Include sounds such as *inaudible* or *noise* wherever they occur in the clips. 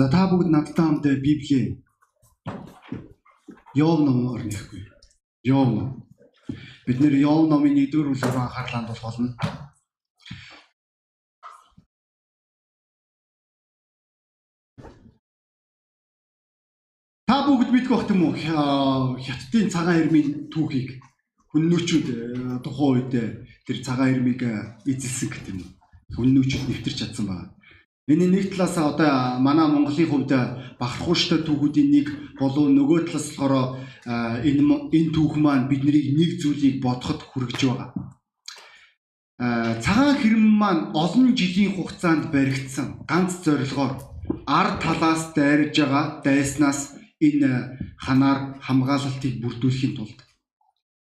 За та бүгд надтай хамт Библийн Йов номоор нэхгүй. Йов ном. Бид нэр Йов номын 1-р бүлэг анхаарлаа хандуулах болно. Та бүгд мэдэх бах юм уу? Хятадын цагаан эрмийн түүхийг хүннүүчүүд э, тухайн үед тэр цагаан эрмийг э, эзэлсэн гэх юм уу? Хүннүүчүүд нэвтэрч чадсан байна. Энийн нэг талаас одоо манай Монголын хувьд бахархууштай түүхүүдийн нэг болов нөгөө талаас болохоор энэ энэ түүх маань биднийг нэг зүйлийг бодоход хүргэж байгаа. Цагаан хэрэм маань олон жилийн хугацаанд баригдсан ганц зорилгоор ард талаас дайрж байгаа дайснаас энэ ханаар хамгаалалтыг бүрдүүлэхийн тулд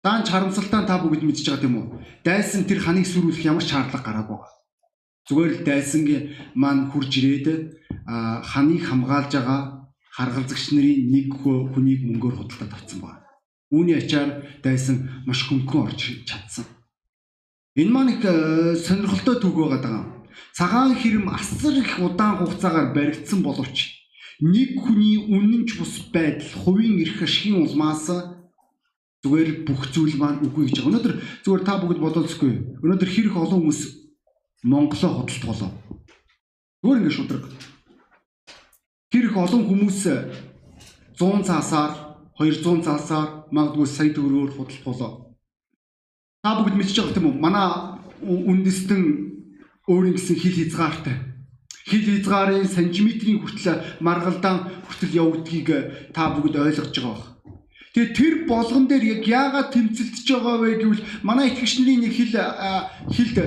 даанч харамсалтай та бүгд мэдж байгаа тийм үү? Дайсан тэр ханыг сүрүүлэх ямар шаардлага гараагүй байна. Зүгээр л дайсангийн маань хурж ирээд ханыг хамгаалж байгаа харгалзагч нарын нэг хүнийг мөнгөөр худалдаад авсан байна. Үүний ачаар дайсан маш хөнгөн орж чадсан. Энэ маань их сонирхолтой түүх байгаа даа. Цагаан хэрэм асар их удаан хугацаагаар баригдсан боловч нэг хүний үнэнч бус байдал, хувийн эрх ашигын улмаас зүгээр бүх зүйл маань үгүй гэж. Өнөөдөр зүгээр та бүгд бодоолсгүй. Өнөөдөр хэрэг олон хүмүүс Монголоо хөдөлт болоо. Зүгээр ингэ шудраг. Хэрэг олон хүмүүс 100 цаасаар, 200 цаасаар, магадгүй сая төгрөгөөр хөдөлт болоо. Та бүгд мэдчихэж байгаа юм уу? Манай үндэстэн өөрийн гэсэн хил хязгаартай хил хязгаарын сантиметрийн хүртэл маргалдаан хүртэл явагдгийг та бүгд ойлгож байгаа бах. Тэгээ тэр болгон дээр яг яагаад тэмцэлдэж байгаа вэ гэвэл манай итгэгчнэрийн нэг хил хилд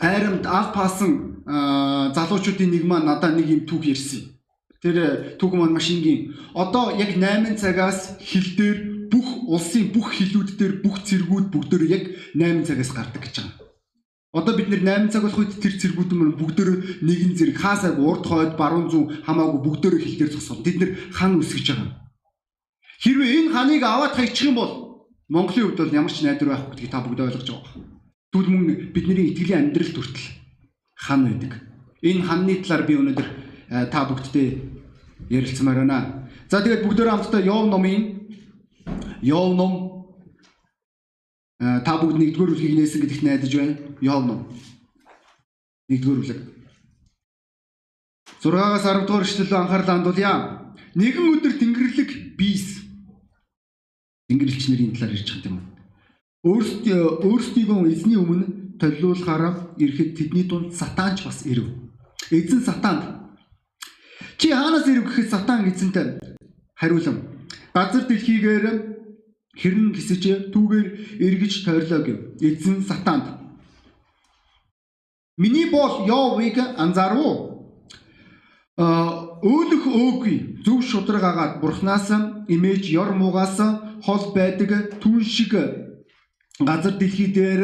айрамд аль паасан залуучуудын нэг маань надад нэг юм түүх ярьсан. Тэр түүх маань маш энгийн. Одоо яг 8 цагаас хил дээр бүх улсын бүх хилүүд дээр бүх цэргүүд бүгдөө яг 8 цагаас гардаг гэж байгаа. Одоо бид нэр 8 цаг болох үед тэр цэргүүд мөн бүгдөө нэгэн зэрэг хаасаг урд хойд баруун зүүн хамаагүй бүгдөө хил дээр зогсоо. Бид нэр хан үсгэж байгаа. Хэрвээ энэ ханыг аваад хайчих юм бол Монголын хувьд бол ямар ч найдвар байхгүй гэдгийг та бүгд ойлгож байгаа. Түл мөн бидний итгэлийн амьдрал хүртэл хан байдаг. Энэ ханны талаар би өнөөдөр та бүгдтэй ярилцмаар байна. За тэгээд бүгдөө хамтдаа Йов номын Йов ном та бүгд нэгдүгээр бүлгийг нээсэн гэдэгт найдаж байна. Йов ном. Нэгдүгээр бүлэг. 6-аас 10 дугаар эшлэл анхаарлаа хандуулъя. Нэгэн өдөр Тэнгэрлэг бийс Тэнгэрлэгч нарын талаар ярьж байгаа юм. Өөрсдөө өөрсдийгөө эзний өмнө толиулахаараа ирэхэд тэдний дунд сатанч бас ирэв. Эзэн сатанд чи хаанаас ирэв гэхэд сатан эзэнтэй хариулам. Газар дэлхийгээр хэрн гисэж түүгээр эргэж тойрлоо гэв. Эзэн сатанд. Миний бол Йовыг анзаарав. А өөлөх өөгүй зөв шудраг агаад бурхнаас имэж ёр муугаас хол байдаг түн шиг газар дэлхий дээр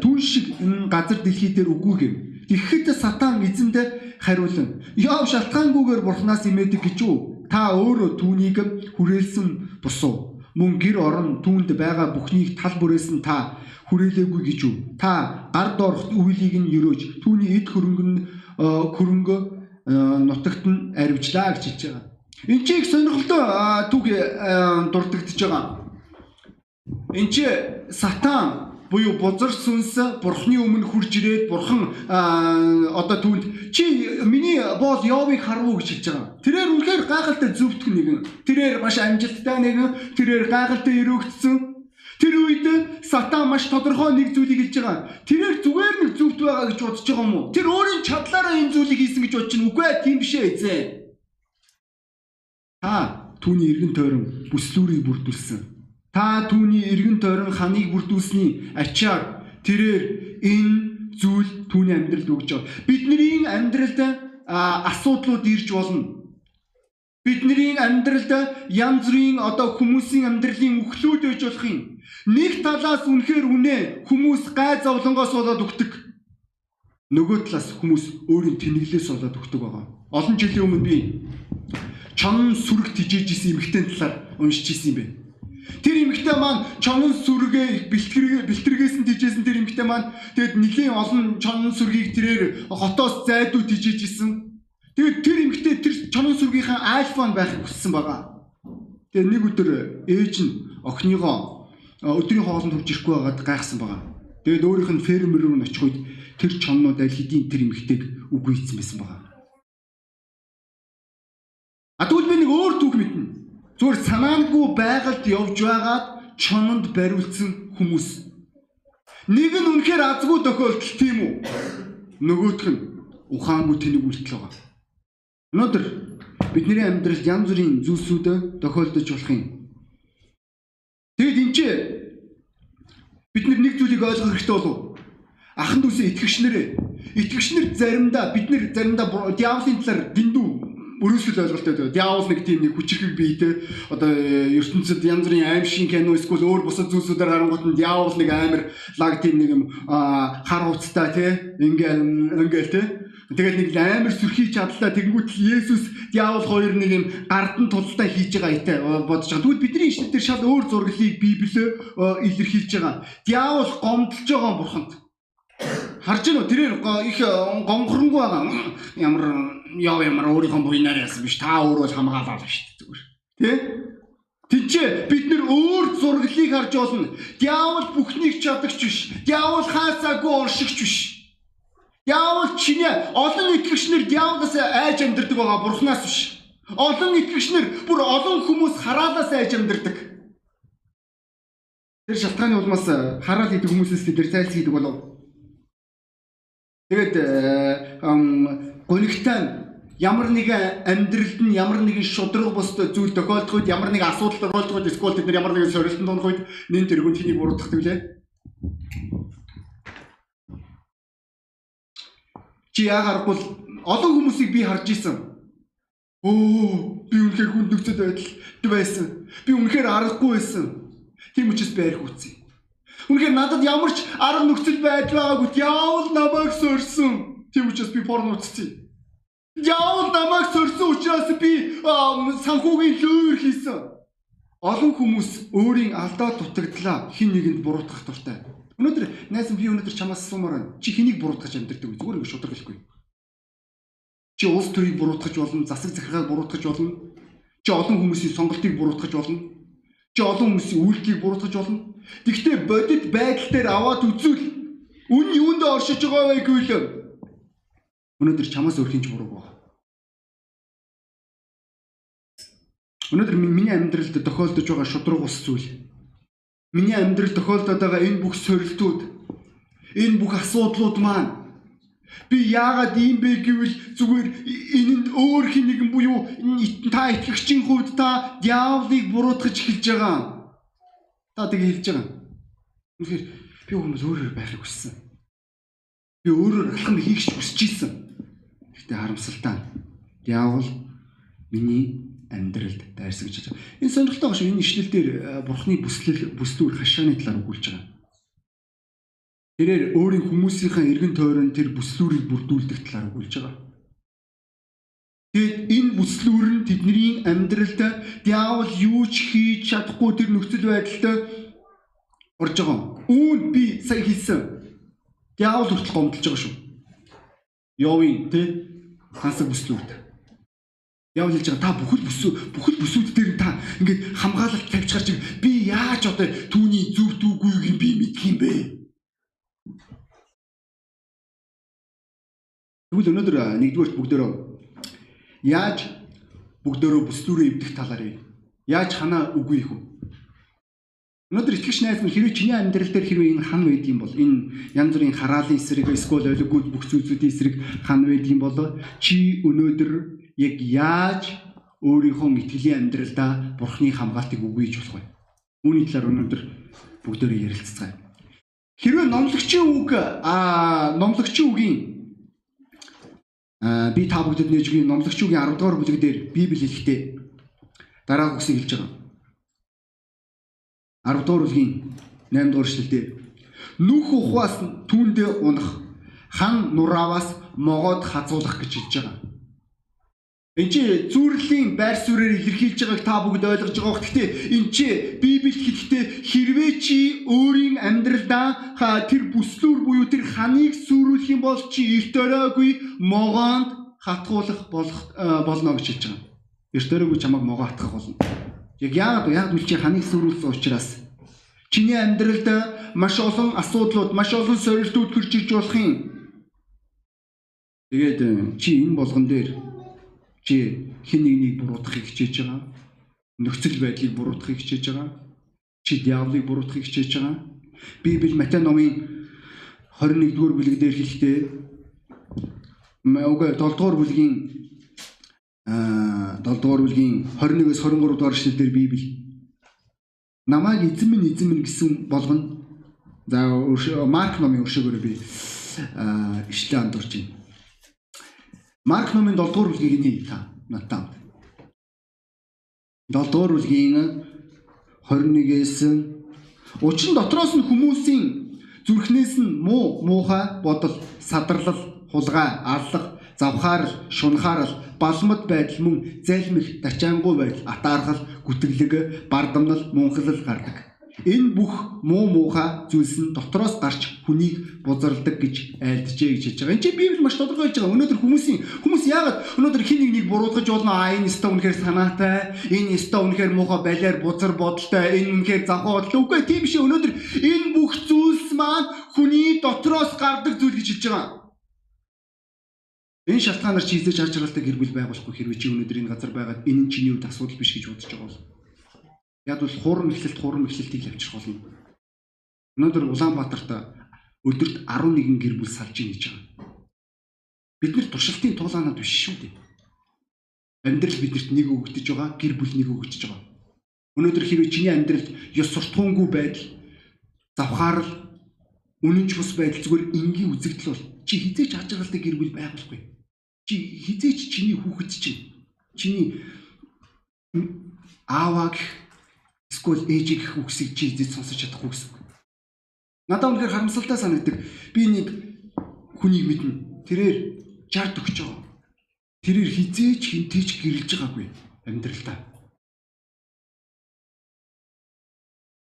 түн шиг газар дэлхий дээр үгүй гэв. Тэгэхэд сатан эзэнд хариулан Йов шалтгаангүйгээр бурхнаас имэдэг гэж үү? Та өөрөө түүнийг хүрээлсэн бусуу. Мөн гэр орон түүнд байгаа бүхнийг тал бүрээс нь та хүрээлээгүй гэж үү? Та гар доорх үйлийг нь өрөөж түүний эд хөрөнгө нь хөрөнгө нутагт нь арвижлаа гэж хэлж байгаа. Энд чи их сонирхолтой түүх дурддагдж байгаа. Энд чи сатан буюу бузар сүнс бурхны өмнө хурж ирээд бурхан одоо түүнд чи миний боол Йовыг харвуу гэж хэлж байгаа. Тэрээр үнэхээр гайхалтай зөвтгөн нэгэн. Тэрээр маш амжилттай нэгэн. Тэрээр гайхалтай өрөөгдсөн. Тэр үед сатан маш тодорхой нэг зүйлийг хэлж байгаа. Тэрээр зүгээр нэг зөвхт байгаа гэж бодож байгаа юм уу? Тэр өөрийн чадлаараа энэ зүйлийг хийсэн гэж бодож чинь үгүй ээ тийм биш ээ эзэн. Та түүний эргэн тойрон бүслүүрийг бүрдүүлсэн Та түүний эргэн тойрон ханыг бүрдүүлсний ачаар тэрээр энэ зүйл түүний амьдралд өгж байгаа. Бидний амьдралд асуудлууд ирж болно. Бидний амьдралд янз бүрийн одоо хүмүүсийн амьдралын үхлүүд байж болох юм. Нэг талаас үнэхээр үнэ хүмүүс гай зовлонгоос болоод өгдөг. Нөгөө талаас хүмүүс өөрийн тэнэглээс болоод өгдөг байгаа. Олон жилийн өмнө би чон сүрэг тижээж исэн эмэгтэй талаар уншиж исэн юм байна. Тэр эмэгтэй маань чонон сүргээ бэлтгэргээ бэлтгэргээс нь тижээсэн тэр эмэгтэй маань тэгэд нэлийн олон чонон сүргийг тэрээр хотоос зайдуу тижээж исэн. Тэгээд тэр эмэгтэй тэр чонон сүргийнхаа альфон байхыг хүссэн байгаа. Тэгээд нэг өдөр ээж нь охиныгоо өдрийн хоолнд хүрч ирэхгүй байгаад гайхсан байгаа. Тэгээд өөрийнх нь фермер рүү очих үед тэр чоннууд аль хэдийн тэр эмэгтэйг үгүй хийсэн байсан байгаа. А тэгвэл би нэг өөр түүх мэднэ. Зүгээр санаангүй байгальд явж байгаад чононд бариулсан хүмүүс. Нэг нь үнэхээр азгүй тохиолдол тийм үү? Нөгөөх нь ухаангүй тэнэг үйлдэл байгаа. Өнөөдөр бидний амьдралд янз бүрийн зүйлсүүд тохиолдож болох юм. Тэгэд энэ ч бид нэг зүйлийг ойлгох хэрэгтэй болов. Ахан дүүсээ итгэгч нэрээ. Итгэгч нар заримдаа бид нар заримдаа диаволын талаар дэндүү өрөөсөл ойлголттой байдаг. Диавол нэг тийм нэг хүчрхэг биетэй одоо ертөнцид янз бүрийн аим шиг кино эсвэл өөр бусад зүйлсүүдээр харангуут нь диавол нэг амир лаг тийм нэг юм хар уцтай тий ингээл ингээл тий Тэгээд нэг амар сүрхий чадлаа тэгэнгүүт Есүс диавол хоёр нэг юм гардан тултай хийж байгаа итэй бодож байгаа. Тэгвэл бидний ишлэл дээр шал өөр зураглалыг Библиэ илэрхийлж байгаа. Диавол гомдолж байгаа бурханд. Харж үү? Тэрээр их гомхронгүй байгаа. Ямар яв ямар өөрийнхөө буйнаар яасан биш. Та өөрөө хамгаалаа шүү дээ зүгээр. Тэ? Тинчээ бид нэр өөр зураглалыг харж болно. Диавол бүхнийг чадагч биш. Диавол хаасаагүй оршигч биш. Диавол чиний олон итгэгчнэр диаволоос айж амьдэрдэг байгаа бурхнаас биш. Олон итгэгчнэр бүр олон хүмүүс хараалаас айж амьдэрдэг. Тэр шалтгааны улмаас хараал гэдэг хүмүүсээс тэр зайлс гэдэг болов. Тэгээд гонигтай ямар нэгэн амьдралд нь ямар нэгэн шудраг бус зүйл тохиолдох үед ямар нэгэн асуудал тохиолдох үед эсвэл тэд нар ямар нэгэн сорилтанд унах үед нэн тэргүүнд хэнийг буруутгах вэ? Чи яагаргүй олон хүмүүсийг би харж исэн. Өө би үнэхээр хүнд нөхцөл байдал байсан. Би үнэхээр аргагүй байсан. Тийм учраас би арх үтсэн. Үнэхээр надад ямар ч арга нөхцөл байдал байгаагүй. Яавал намайг сорьсон. Тийм учраас би порно үзсэн. Яавал намайг сорьсон учраас би санхүүгийн лөөр хийсэн. Олон хүмүүс өөрийн алдаа дутагдлаа хин нэгэнд буруутгах дуртай. Өнөөдөр найз би өнөөдөр чамаас асуумаар байна. Чи хэнийг буруутгаж амьдэрдэг вэ? Зүгээр ингэ шудраг хэлэхгүй. Чи улс төрийг буруутгаж болно, засаг захиргааг буруутгаж болно. Чи олон хүмүүсийн сонголтыг буруутгаж болно. Чи олон хүмүүсийн үйлдэлийг буруутгаж болно. Тэгвэл бодит байдал дээр аваад үзвэл үн юунд оршиж байгаа вэ гэвэл Өнөөдөр чамаас өөр хинч буруу байна. Өнөөдөр миний амьдралд тохиолдож байгаа шудраг ус зүйл. Миний амьдралд тохиолдоод байгаа энэ бүх сорилтууд, энэ бүх асуудлууд маань би яагаад ийм бэ гэвэл зүгээр энэнд өөр хин нэгэн буюу та итгэгчийн хувьд та диаволыг буруутгаж эхэлж байгаа. Та тэгээ хэлж байгаа. Үнэхээр би хүмүүс өөрөөр байхыг хүссэн. Би өөрөөр алхам хийх хүсэж ийсэн. Гэтэ харамсалтай. Диавол миний амьдралд дайрсан гэж байна. Энэ сонирхолтой шүү. Энэ ишлэл дээр э, бурхны бүслэл бүслүүр хашааны талаар өгүүлж байгаа. Тэрээр өөрийн хүмүүсийнхээ эргэн тойрон тэр бүслүүрийг бүрдүүлдэг талаар өгүүлж байгаа. Тэгэд энэ бүслүүр нь тэдний амьдралд диавол юу ч хийж чадахгүй тэр нөхцөл байдалд орж байгаа. Үүнд би сая хэлсэн. Диавол хүртэл гомдолж байгаа шүү. Йовын тий хансаг бүслүүд. Яв хэлж байгаа та бүхэл бүсүү бүхэл бүсүүд дээр та ингээд хамгаалалт тавьчихар чиг би яаж одоо түүний зүв дүүгүйг би мэдх юм бэ? Тэгвэл өнөөдөр нэгдүгээрт бүгдөө яаж бүгдөө бүслүүрээ эвдэх талаар яаж ханаа үгүй вэ? Өнөөдөр итгэж найз минь хэрвээ чиний амьдрал дээр хэрвээ энэ хан байд юм бол энэ янз бүрийн хараалын эсрэг эсвэл олиггүй бүх зүйлсүүдийн эсрэг хан байд юм бол чи өнөөдөр яг яаж өөрийнхөө итгэлийн амьдралдаа бурхны хамгаалтыг үгүйж болох вэ? Үүний талаар өнөөдөр бүгдөө ярилцгаая. Хэрвээ номлогчийн үг аа номлогчийн үгийн аа би та бүгдэд нээж өгье номлогчийн үгийн 10 дугаар бүлэг дээр Библи хэлэхдээ дараа үгсийг хэлж байгаа. 10 дугаар бүлгийн 8 дугаар эшлэлдээ нүх ухаас түүндээ унах хан нурааваас могоод хазуулах гэж хэлж байгаа. Энд чи зүрлийн байр суурьаар илэрхийлж байгааг та бүгд ойлгож байгаа бох. Гэхдээ энд чи Библиэд хэлэхдээ хэрвээ чи өөрийн амьдралдаа тэр бүслүүр буюу тэр ханыг сүрүүлэх юм бол чи эрт оройгүй могоонд хатгуулах болох болно гэж хэлж байгаа. Эртөөрөө чамайг могоо хатгах болно. Яг яагаад яг үл чи ханыг сүрүүлсэн учраас чиний амьдралд маш олон асуудлууд, маш олон сорилтууд хурж иж болох юм. Тэгээд чи энэ болгон дээр чи хэн нэгнийг буруутгахыг хичээж байгаа. Нөхцөл байдлыг буруутгахыг хичээж байгаа. Чи диавлыг буруутгахыг хичээж байгаа. Библи Матай номын 21-р бүлэг дээр хэлэхдээ үгүй 7-р бүлгийн аа 7-р бүлгийн 21-с 23 дугаар эшлэлдэр Библи намайг эзэн минь эзэн минь гэсэн болгоно. За Марк номын өршөөгөөр би ишлээ андуурч байна. Марк номын 7 дугаар бүлгийг нэг та надад. 7 дугаар бүлгийн 21-ээс учир нь дотроос нь хүмүүсийн зүрхнээс нь муу муухай бодол, садарлал, хулгай, аллах, завхаарл, шунхаарл, балмад байдал мөн залмих, дачаангуй байдал, атаархал, гүтгэлэг, бардамнал, мунхлал гардаг. Энэ бүх муу муухай зүйлс нь дотроос гарч хүнийг бузарладаг гэж айлджээ гэж хэлж байгаа. Энд чинь Библи маш тодорхой хэлж байгаа. Өнөөдөр хүмүүсийн хүмүүс яагаад өнөөдөр хин нэг нэг буруутгаж болно аа энэ өстө үнэхээр санаатай, энэ өстө үнэхээр муухай балиар бузар бодолтой, энэ үнэхээр завхаа бодолтой. Үгүй тийм биш өнөөдөр энэ бүх зүйлс маань хүний дотроос гардаг зүйл гэж хэлж байгаа. Энэ шалтгаанаар чи хийж харж гэр бүл байгуулахгүй хэрвээ чи өнөөдөр энэ газар байгаад энэ нь чиний хувьд асуудал биш гэж бодож байгаа бол Яг бол хуурам эхлэлт хуурам эхлэлтийг авчрах болно. Өнөөдөр Улаанбаатарт өдөрт 11 гэр бүл салж ийн гэж байгаа. Бид нэр туршилтын туулаанууд биш шүү дээ. Амьдрал бидэрт нэг өгөгдөж байгаа, гэр бүл нэг өгөгдөж байгаа. Өнөөдөр хэрвээ чиний амьдралд ёс суртахуунгүй байдал, завхаарл, үнэнч бус байдал зүгээр энгийн үзэгдэл бол чи хизээч байгаатай гэр бүл байгуулахгүй. Чи хизээч чиний хүүхэд чинь чиний ааваа гэх Эсвэл ээжийг их үгсийг чи эзэд сонсож чадахгүй гэсэн үг. Надад үнэхээр харамсалтай санагддаг. Би нэг хүнийг мэднэ. Тэрээр жарт өгч байгаа. Тэрээр хизээч хинтээч гэрэлж байгаагүй амьдралдаа.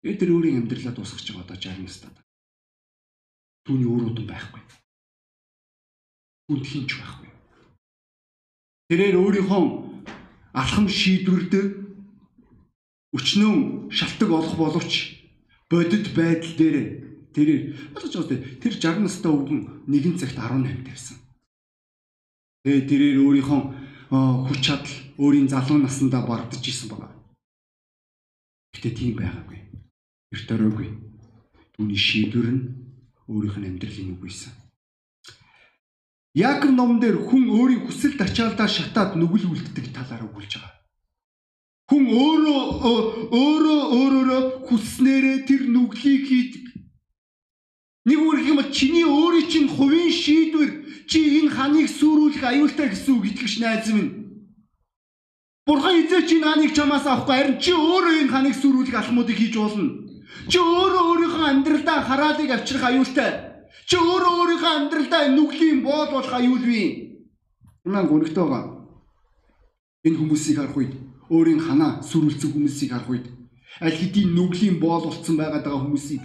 Э тэр өөрийн амьдралаа дуусгаж байгаа одоо 60 настайд. Түүний өөр удам байхгүй. Түнд хинч байхгүй. Тэрээр өөрийнхөө алхам шийдвэрдэг өчнөө шалтгаан олох боловч бодит байдал дээр тэрээр бодож байгаа тэр 60 настай өвгөн нэгэн цагт 18 тавьсан. Тэгээ тэрээр өөрийнхөө хүч чадал өөрийн залуу наснда бардж исэн байгаа. Гэтэ тийм байгаагүй. Эрт оройгүй. Түүний шийдвэр нь өөрийнх нь амьдралын үг байсан. Яаков номон дээр хүн өөрийн хүсэлт ачаалдаа шатаад нүгэл үлддэг талаар өгүүлж байгаа. Хүн өөрөө өөрөө өөрөөрөө хүснээрээ тэр нүглийг хийдэг. Нэг үргэх юм бол чиний өөрийн чинь хувийн шийдвэр чи энэ ханыг сүрүүлэх аюултай гэсэн үг итгэж найз минь. Бурхан эзээ чи ханыг чамаас авахгүй харин чи өөрөө энэ ханыг сүрүүлэх алхмуудыг хийж болно. Чи өөрөө өөрийнхөө амьдралдаа хараалыг авчрах аюултай. Чи өөрөө өөрийнхөө амьдралдаа нүглийн боол болох аюулгүй. Манай гонхтой байгаа. Энэ хүмүүсийг харах үед өөрийн ханаа сүрүүлсэн хүмүүсийг харах үед аль хэдийн нүглийн боол болцсон байгаад байгаа хүмүүсийг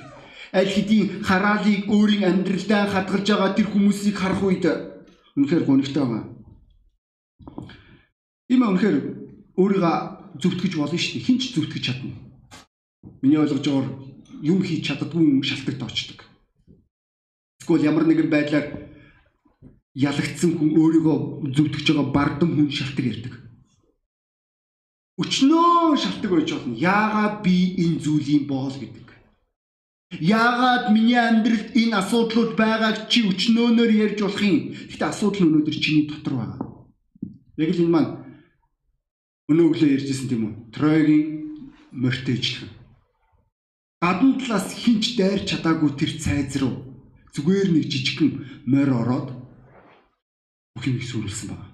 аль хэдийн хараалыг өөрийн амьдралдаа хадгалж байгаа тэр хүмүүсийг харах үед үнэхээр гонигтай байгаа. Ийм үнэхээр өөрийгөө зүвтгэж болно шүү дээ. Хинч зүвтгэж чадна. Миний ойлгож байгаагаар юм хийж чаддгүй юм шалтгаан тоочдөг. Эсвэл ямар нэгэн байдлаар ялагдсан хүн өөрийгөө зүвтгэж байгаа бардам хүн шалтгаан ярддаг өчнөө шалтгаан байж болно. Яагаад би энэ зүйлийн боол гэдэг. Яагаад миний амьдралд энэ асуудлууд байгааг чи өчнөөнөр ярьж болох юм. Гэхдээ асуудал нь өнөөдөр чиний дотор байгаа. Яг л энэ маань өнөө өглөө ярьжсэн тийм үү? Троигийн мортежлэх. Гадна талаас хинч дайрч чадаагүй тэр цайз руу зүгээр нэг жижигхэн морь ороод бүх юм сүрүүлсэн байна.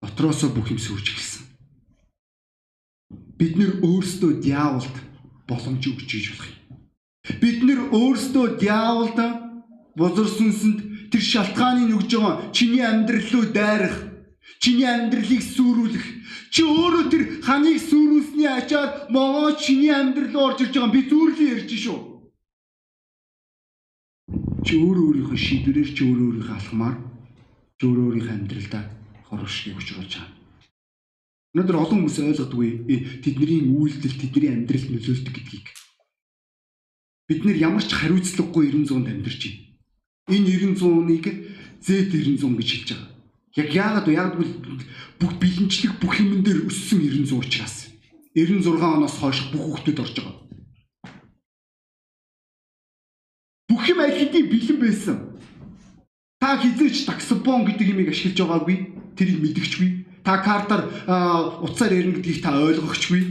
Дотроосоо бүх юм сүрж эхэлсэн бид нэр өөрсдөө диаволд боломж өгч ийж болох юм. Бид нэр өөрсдөө диаволд бузар сүнсэнд тэр шалтгааныг өгж байгаа чиний амьдрал руу дайрах, чиний амьдралыг сүрүүлэх, чи өөрөө тэр ханыг сүрүүлсний ачаар могоо чиний амьдрал руу орж ирж байгаа би зүрлээ ярьж шүү. Чи өөрөө өөрийнхөө шийдвэрээр чи өөрөө өөрийнхөө алхмаар чи өөрөө өөрийнхөө амьдралдаа хор уршгийг учруулж байгаа. Өнөөдөр олон хүмүүс ойлгодгүй тэдний үйлдэл тэдний амьдралд нөлөөлдөг гэдгийг. Бид нэр ямар ч хариуцлагагүй 900-д амьдарч байна. Энэ 900-ыг Z900 гэж хэлж байгаа. Яг яагаад вэ? Яг бүх бэлэнчлэг бүх юмн дээр өссөн 900 учраас. 96 оноос хойш бүх хүмүүс орж байгаа. Бэлэн байсан. Та хизээч таксофон гэдэг юмыг ашиглаж байгаагүй. Тэрийг мэдгчгүй Та картаар утсаар ярина гэдгийг та ойлгохчгүй.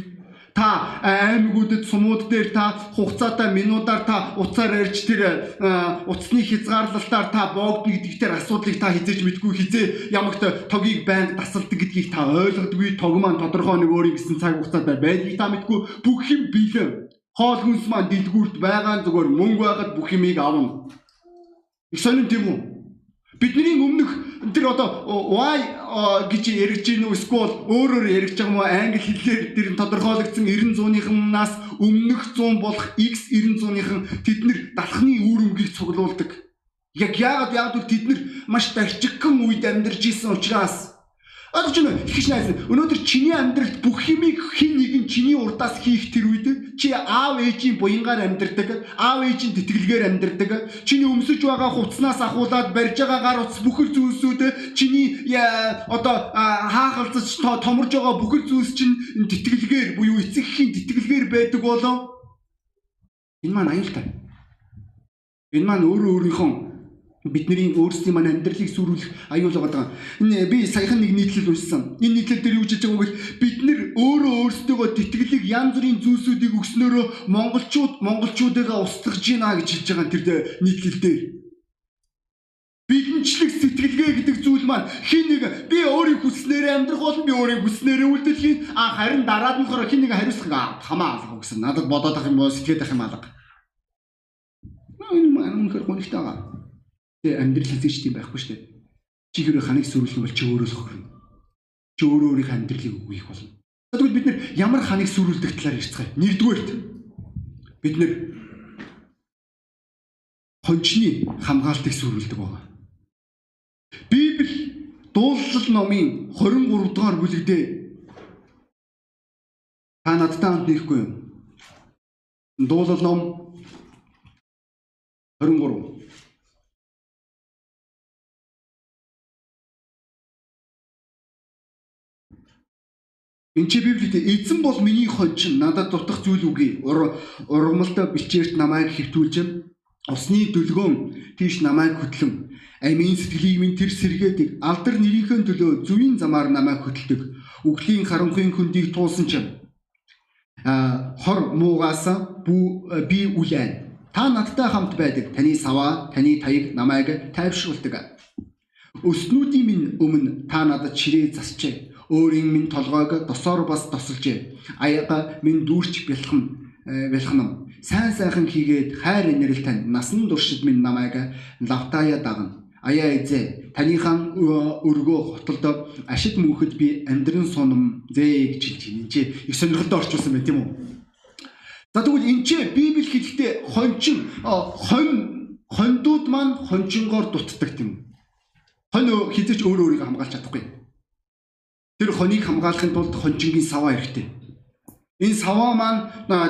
Та аймагуудад сумууд дээр та хугацаатай минутаар та утсаар ярьж тэр утасны хязгаарлалтаар та боогдно гэдгийг тэр асуудлыг та хизээж мэдгүй хизээ ямагт тогийг байнга тасалдаг гэдгийг та ойлгодгүй тог маань тодорхой нэг өөрийн гэсэн цаг хугацаатай байдгийг та мэдгүй бүх юм бэлэн хоол хүнс маань дэлгүүрт байгаа зүгээр мөнгө байгаад бүх юмыг авна. Их сонин тийм үү? Бидний өмнөх тэр одоо why гэж яригч гин үү эсвэл өөрөөр яригч байгаа мó англи хэлээр тэр тодорхойлогдсон 90 зуунаас өмнөх 100 болох x 90 зууныхан тэд нэр далхны үр өмгийг цуглуулдаг. Яг яагаад яагаад тэд нэр маш дарчигхан үед амьдарч исэн учраас Ойлгож байна уу? Ихш найз. Өнөөдөр чиний амьдралд бүх юмыг хин нэгэн чиний урдаас хийх тэр үед чи аав ээжийн буянгаар амьдардаг, аав ээжийн тэтгэлгээр амьдардаг. Чиний өмсөж байгаа хувцснаас ахуулаад барьж байгаа гар утас бүхэл зүйлсүүд чиний одоо хаахалцаж томорж байгаа бүхэл зүйлс чинь тэтгэлгээр буюу эцэгхийн тэтгэлгээр байдаг болоо. Энэ маань аюултай. Энэ маань өөрөө өөрийнхөө бидний өөрсдийн маань амьдралыг сүрүүлэх аюул байгаа. Энэ би саяхан нэг нийтлэл уншсан. Энэ нийтлэл дээр юу гэж байгаа вэ бид нэр өөрөө өөрсдөө тэтгэлэг янз бүрийн зүйлсүүдийг өгснөөрөө монголчууд монголчуудаа устгаж гинэ гэж хэлж байгаа тэр нийтлэл дээр. Бидэнчлэг сэтгэлгээ гэдэг зүйл маань хин нэг би өөрийн хүснээрээ амьдрах бол би өөрийн хүснээрээ үлдэх хийн а харин дараад нь хөрө хин нэг хариуцлага хамаа алга гэсэн. Надад бодоод ах юм бол сэтгэхэд ах юм алга. Энэ маань үнэхээр гонхтой байгаа. Тэгээ амьдрал тийм байхгүй шүү дээ. Чи хэрэг ханыг сүрүүлэх бол чи өөрөө л хөрнө. Чи өөрөө өөрийнхөө амьдралыг үгүйх болно. Тэгвэл бид нэр ямар ханыг сүрүүлдэг талаар ярьцгаая. Нэгдүгээрт бид нэр хончны хамгаалтыг сүрүүлдэг байгаа. Библи дуулал номын 23 дугаар бүлэгдээ та надтай хамт нэхгүй юм. Дуулал ном 23 Энд чи Библиэд эзэн бол миний хончин надад дутах зүйл үгүй. Ургамалтай бичээрт намайг хэвтүүлж усны дүлгөөн тийш намайг хөтлөн амийн сэтгэлийг минь тэр сэргээдэг. Алдар нэрийнхээ төлөө зүвийн замаар намайг хөтэлдэг. Үглийн харанхуйн хөндийг туулсан ч а хор муугаас би үлэн та надтай хамт байдаг. Таны саваа таны таяг намайг тайвшруулдаг. Өснүүдийн минь өмнө та надад чирээ засчээ өөрийн минь толгойг досоор бас тосолжээ. Аяга минь дүүрч бэлхэн бэлхэнэм. Сайн сайхан хийгээд хайр инэрэл тань насан туршид минь намайг лавтая дагна. Аяа эзэ танийхан өргөө хотолд ашиг мөнхөд би амьдран сунам зээ гэж хэлж байна. Энд чи их сонирхолтой орчуулсан байна тийм үү? За тэгвэл энэ чи Библи хэлэхдээ хончин хон хондууд маань хончингоор дутдаг тийм. Хон хизээч өөрөө өөрийгөө хамгаалж чадахгүй. Тэр хоныг хамгаалахын тулд хончингийн саваа хэрэгтэй. Энэ саваа маань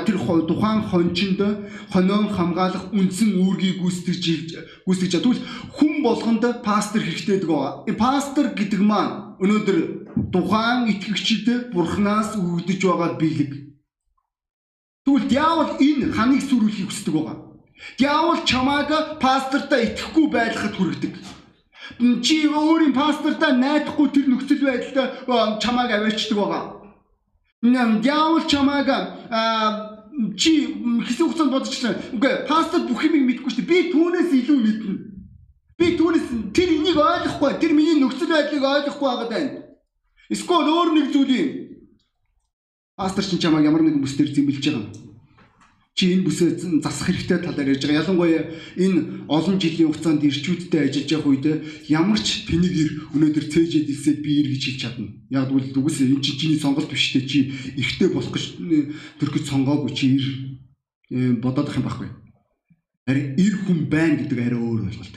тэр тухайн хончинд хонион хамгаалах үндсэн үүргийг гүйцэтгэж гүйцэтгэж чадвал хүн болгонд пастор хэрэгтэй. Энэ пастор гэдэг маань өнөөдөр тухайн итгэгчид бурхнаас өгөгдөж байгаа бэлэг. Тэгвэл диавол энэ ханыг сүрүүлэхийг хүсдэг байгаа. Диавол чамааг пастортай итгэхгүй байлгахад хүргэдэг чи өөрийн пастортай найдахгүй тэр нөхцөл байдалтай чамааг аваачдаг байгаа. Диавол чамааг чи хэсэг хугацаанд бодчихлаа. Үгүй пастор бүх юмыг мэдэхгүй шүү дээ. Би түүнээс илүү мэднэ. Би түүнээс тэр энийг ойлгохгүй. Тэр миний нөхцөл байдлыг ойлгохгүй байгаа даа. Эсвэл өөр нэг зүйл юм. Пастор чинь чамааг ямар нэгэн бүсдэр зэмлэж байгаа юм чи энэ бүсээ засах хэрэгтэй талаар ярьж байгаа. Ялангуяа энэ олон жилийн хугацаанд ирчүүдтэй ажиллаж явах үед ямар ч тэнийг ир өнөөдөр цээжэд илсээд би ир гэж хэлж чадна. Яг бол үгүйс энэ чи чиний сонголт биш дээ чи эрттэй болох гэж гэж сонгоогүй чи ир э, бодоод ах юм байхгүй. Харин ир хүн байна гэдэг арай өөр ойлголт.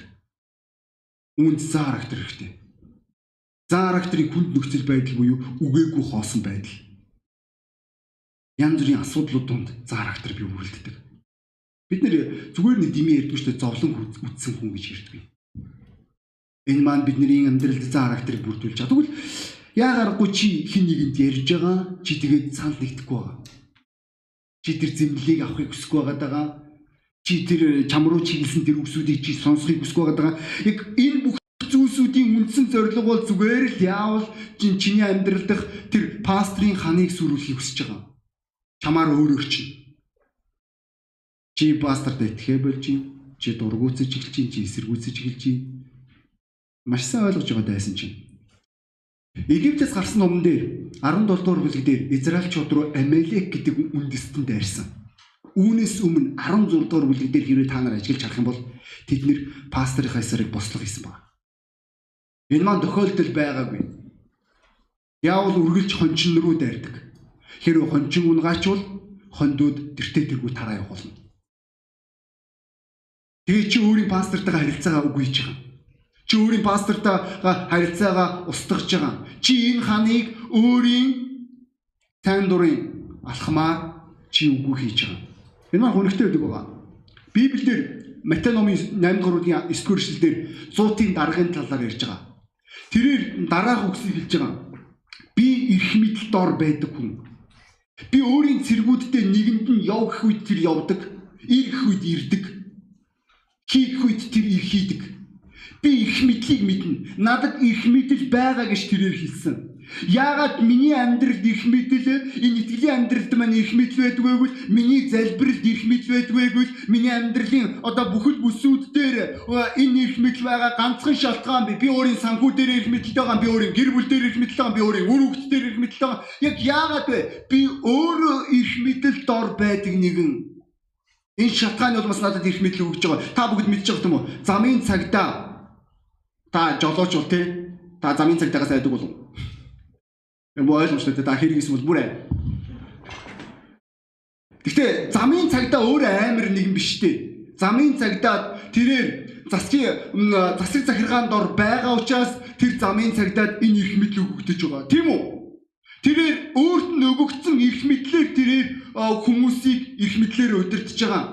Үнд цаа характер хэрэгтэй. Зан характерын хүнд нөхцөл байдал буюу үгээгүй хоосон байдал. Янз бүрийн асуудлууд донд зан характер бий үргэлддэг. Бид нэр зүгээр нэг дими ярьдгүй шүү дээ зовлон үтсэн хүн гэж ярьдаг. Энэ маань бидний амьдралд зан характерыг бүрдүүлж байгаа. Тэгвэл яагаргүй чи хин нэгэнд ярьж байгаа чи тэгээд санал нэгдэхгүй байгаа. Чи тэр зэмлэлийг авахыг хүсэхгүй байгаа. Чи тэр чам руу чиглэсэн тэр үгсүүдийг чи сонсохыг хүсэхгүй байгаа. Яг энэ бүх зүйлсүүдийн үндсэн зорилго бол зүгээр л яавал чиний амьдрал дах тэр пастрийн ханыг сүрүүлэхийг хүсэж байгаа. Чамаар өөрөөр чинь. Чи пасторт итгэхэ болж чинь, чи дургуутсаж эхэлж чинь, чи эсэргүүцэж эхэлж чинь. Маш сайн ойлгож байгаа дайсан чинь. Египтээс гарсан номон дээр 17 дугаар бүлэг дээр Израильчууд руу Амелек гэдэг үндэстэн дайрсан. Үүнээс өмнө 16 дугаар бүлэг дээр хэрвээ та нар ажиглаж харах юм бол тэд нэр пасторын хайсарыг бослого хийсэн байна. Энэ маань тохиолдол байгаагүй. Яавал үргэлж хончин руу дайрдаг. Хэрвээ хончин унгаачвал хондууд тэртээ тэргүй тараа болно. Тэгээ чи өөрийн пастортойгоо харилцаагаа үгүй хийж байгаа. Чи өөрийн пастортойгоо харилцаагаа устгаж байгаа. Чи энэ ханыг өөрийн тань дурын алхмаар чи үгүй хийж байгаа. Энэ маань хүнэгтэй байдаг байгаа. Библиэр Матай номын 8 дугаар бүлгийн 9 дугаар эшлэлдэр 100-ийн даргын талаар ярьж байгаа. Тэрээр дараах үгсийг хэлж байгаа. Би эрх мэдэлд ор байдаг хүн. Би өөрийн цэргүүдтэй нэгэнд нь яв гэх үед тэр явдаг, ирэх үед ирдэг. Хийх үед тэр ирэх хийдэг. Би эрх мэдлийг мэднэ. Надад эрх мэдэл байгаа гэж тэрээр хэлсэн. Яагаад миний амьдралд эрх мэдэл энэ итгэлийн амьдралд маань эрх мэдэл байдгүй бол миний залбиралд эрх мэдэл байдгүй бол миний амьдралын одоо бүхэл бүсүүд дээр энэ эрх мэдэл байгаа ганцхан шалтгаан би би өөрийн санхүү дээр эрх мэдэлтэй байгаа би өөрийн гэр бүл дээр эрх мэдэлтэй байгаа би өөрийн үр хөвгт дээр эрх мэдэлтэй байгаа. Яг яагаад вэ? Би өөрөө эрх мэдэлд ор байдаг нэгэн энэ шалтгааны бол бас надад эрх мэдэл өгж байгаа. Та бүгд мэдж байгаа юм уу? Замын цагта та жолооч бол те. Та замын цагтаагаас айдаг болов Муу ойлгомжтой та хэрэг гэсэн бол бүр аа. Гэхдээ замын цагдаа өөр амар нэгэн биш дээ. Замын цагдаа тэрээр засгийн засаг захиргаанд ор байгаа учраас тэр замын цагдаад энэ эрх мэдэл өгөгдөж байгаа. Тийм үү? Тэрээр өөрт нь өгөгдсөн эрх мэдлэр тэрээр хүмүүсийг эрх мэдлэр удирдах байгаа.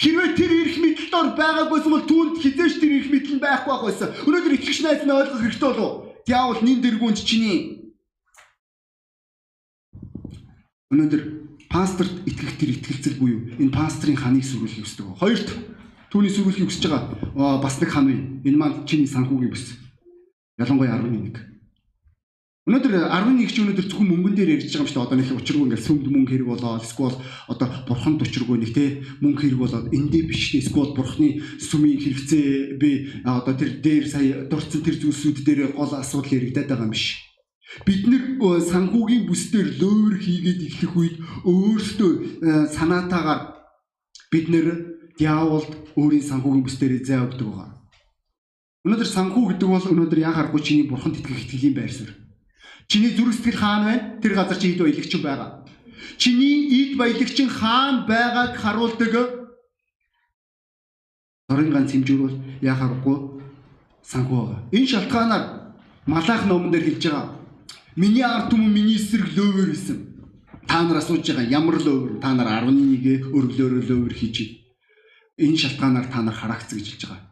Хэрвээ тэр эрх мэдэлд ор байгаагүйсэн бол түүнд хизээш тэр эрх мэдэл нь байхгүй байх байсан. Өнөөдөр итгэгч найз нь ойлгох хэрэгтэй болов. Диавол нин дэргүүнд чиний Өнөөдөр пасторт итгэх тэр итгэлцэл буюу энэ пастрын ханыг сүрүүлэхийг хүсдэг. Хоёрт түүний сүрүүлэхийг хүсэж байгаа бас нэг хан бий. Энэ маань чиний санхүүгийн бүс. Ялангуяа 11. Өнөөдөр 11 ч өнөөдөр зөвхөн мөнгөн дээр ярьж байгаа юм шүү дээ. Одоо нэг учиргүй ингээл сүмд мөнгө хэрэг болоод эсвэл одоо бурханд учиргүй нэг те мөнгө хэрэг болоод эндээ биш эсвэл бурхны сүмийн хэрэгцээ би одоо тэр дээр сая дурдсан тэр зүйлсүүд дээр гол асуудал яригадаад байгаа юм биш Бид нэр санхүүгийн бүсдэр лөөр хийгээд эхлэх үед өөрсдөө э, санаатаагаар бид нэр диаволд өөрийн санхүүгийн бүсдэр зай өгдөг байгаа. Өнөөдөр санхүү гэдэг бол өнөөдөр яг харахгүй чиний бурханд итгэх итгэлийн байр суурь. Чиний зүрх сэтгэл хаана байна? Тэр газар чи ид баялагч байгаа. Чиний ид баялагч хаана байгааг харуулдаг Орон ганц хэмжүүр бол яг харахгүй санхүү байгаа. Энэ шалтгаанаар Малах номон дээр хэлж байгаа Миний ард түмэн миний эсрэг лөөвөр исэн. Та нар асууж байгаа ямар лөөвөр? Та нар 11-гээ өргөлөөрөө лөөвөр хийж. Энэ шалтгаанаар та нар хараагц гэж хэлж байгаа.